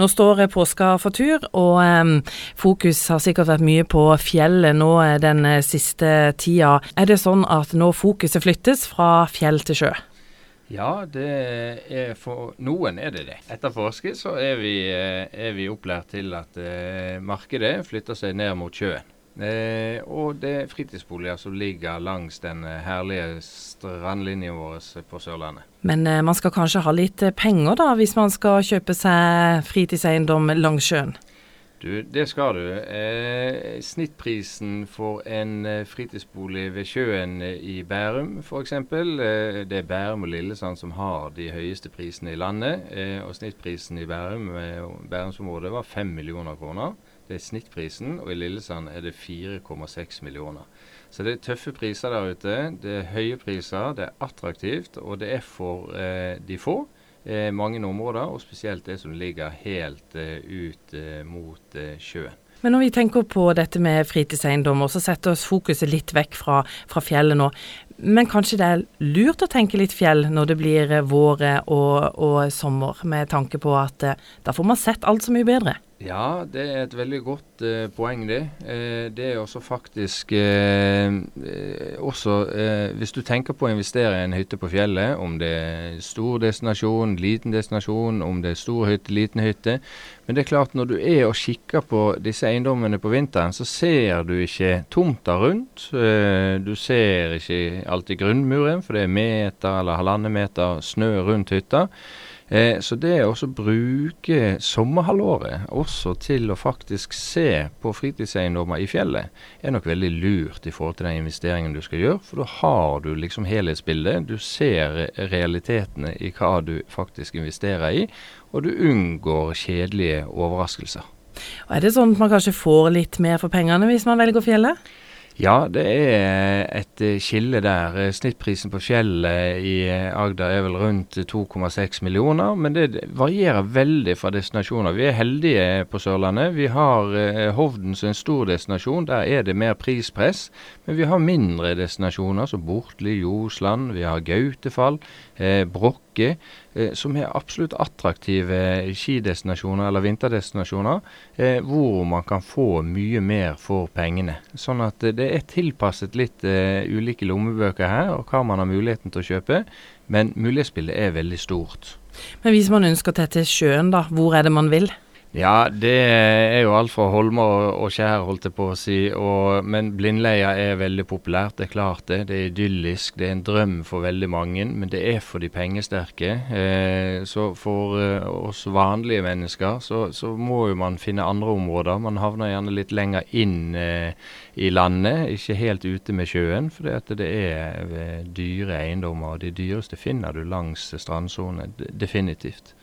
Nå står påska for tur, og eh, fokus har sikkert vært mye på fjellet nå eh, den eh, siste tida. Er det sånn at nå fokuset flyttes fra fjell til sjø? Ja, for noen er det det. Etter påske så er vi, eh, er vi opplært til at eh, markedet flytter seg ned mot sjøen. Eh, og det er fritidsboliger som ligger langs den eh, herlige strandlinjen vår på Sørlandet. Men eh, man skal kanskje ha litt eh, penger da, hvis man skal kjøpe seg fritidseiendom langs sjøen? Du, det skal du. Eh, snittprisen for en eh, fritidsbolig ved sjøen i Bærum f.eks. Eh, det er Bærum og Lillesand som har de høyeste prisene i landet. og snittprisen i Bærum, Bærumsområdet var 5 millioner kroner. Det er snittprisen, og i Lillesand er det 4,6 millioner. Så det er tøffe priser der ute. Det er høye priser, det er attraktivt, og det er for eh, de få. Eh, mange områder, og spesielt det som ligger helt eh, ut eh, mot eh, sjøen. Men når vi tenker på dette med fritidseiendommer, så setter oss fokuset litt vekk fra, fra, fjellet nå. Men kanskje det er lurt å tenke litt fjell når det blir våre vår og, og sommer, med tanke på at da får man sett alt så mye bedre? Ja, det er et veldig godt eh, poeng, det. Eh, det er også faktisk eh, eh også eh, Hvis du tenker på å investere i en hytte på fjellet, om det er stor destinasjon, liten destinasjon, om det er stor hytte, liten hytte Men det er klart, når du er og kikker på disse eiendommene på vinteren, så ser du ikke tomta rundt. Eh, du ser ikke alltid grunnmuren, for det er meter eller halvannen meter snø rundt hytta. Eh, så det å bruke sommerhalvåret også til å faktisk se på fritidseiendommer i fjellet, er nok veldig lurt i forhold til den investeringen du skal gjøre. For da har du liksom helhetsbildet. Du ser realitetene i hva du faktisk investerer i, og du unngår kjedelige overraskelser. Og Er det sånn at man kanskje får litt mer for pengene hvis man velger fjellet? Ja, det er et eh, skille der. Eh, snittprisen på fjellet i eh, Agder er vel rundt 2,6 millioner, men det varierer veldig fra destinasjoner. Vi er heldige på Sørlandet. Vi har Hovden som en stor destinasjon. Der er det mer prispress. Men vi har mindre destinasjoner som Bortli, Ljosland, vi har Gautefall, eh, Brokke, som er absolutt attraktive skidestinasjoner eller vinterdestinasjoner, eh, hvor man kan få mye mer for pengene. Sånn at det er tilpasset litt eh, ulike lommebøker her, og hva man har muligheten til å kjøpe. Men mulighetsbildet er veldig stort. Men hvis man ønsker til sjøen, da, hvor er det man vil? Ja, det er jo alt fra holmer og skjær, holdt jeg på å si. Og, men blindleia er veldig populært, det er klart det. Det er idyllisk. Det er en drøm for veldig mange, men det er for de pengesterke. Eh, så for eh, oss vanlige mennesker så, så, må jo man finne andre områder. Man havner gjerne litt lenger inn eh, i landet, ikke helt ute med sjøen. For det er eh, dyre eiendommer, og de dyreste finner du langs strandsonen. Definitivt.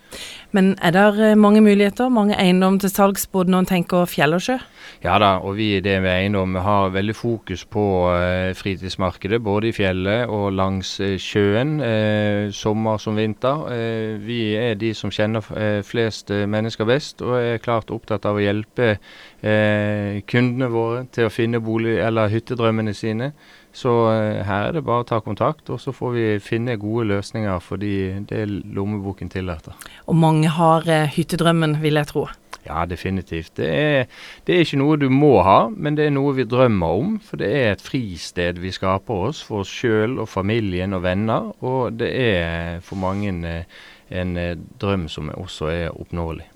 Men er det eh, mange muligheter, mange eiendom til salgs både når en tenker fjell og sjø? Ja da, og vi i DNV Eiendom har veldig fokus på uh, fritidsmarkedet. Både i fjellet og langs uh, sjøen, eh, sommer som vinter. vi er de som kjenner flest mennesker best, og er klart opptatt av å hjelpe kundene våre til å finne bolig eller hyttedrømmene sine. Så her er det bare å ta kontakt, og så får vi finne gode løsninger fordi det lommeboken tillater. Og mange har hyttedrømmen, vil jeg tro. Ja, definitivt. Det er, det er, ikke noe du må ha, men det er noe vi drømmer om. For det er et fristed vi skaper oss for oss sjøl og familien og venner. Og det er for mange eh, en eh, drøm som også er oppnåelig.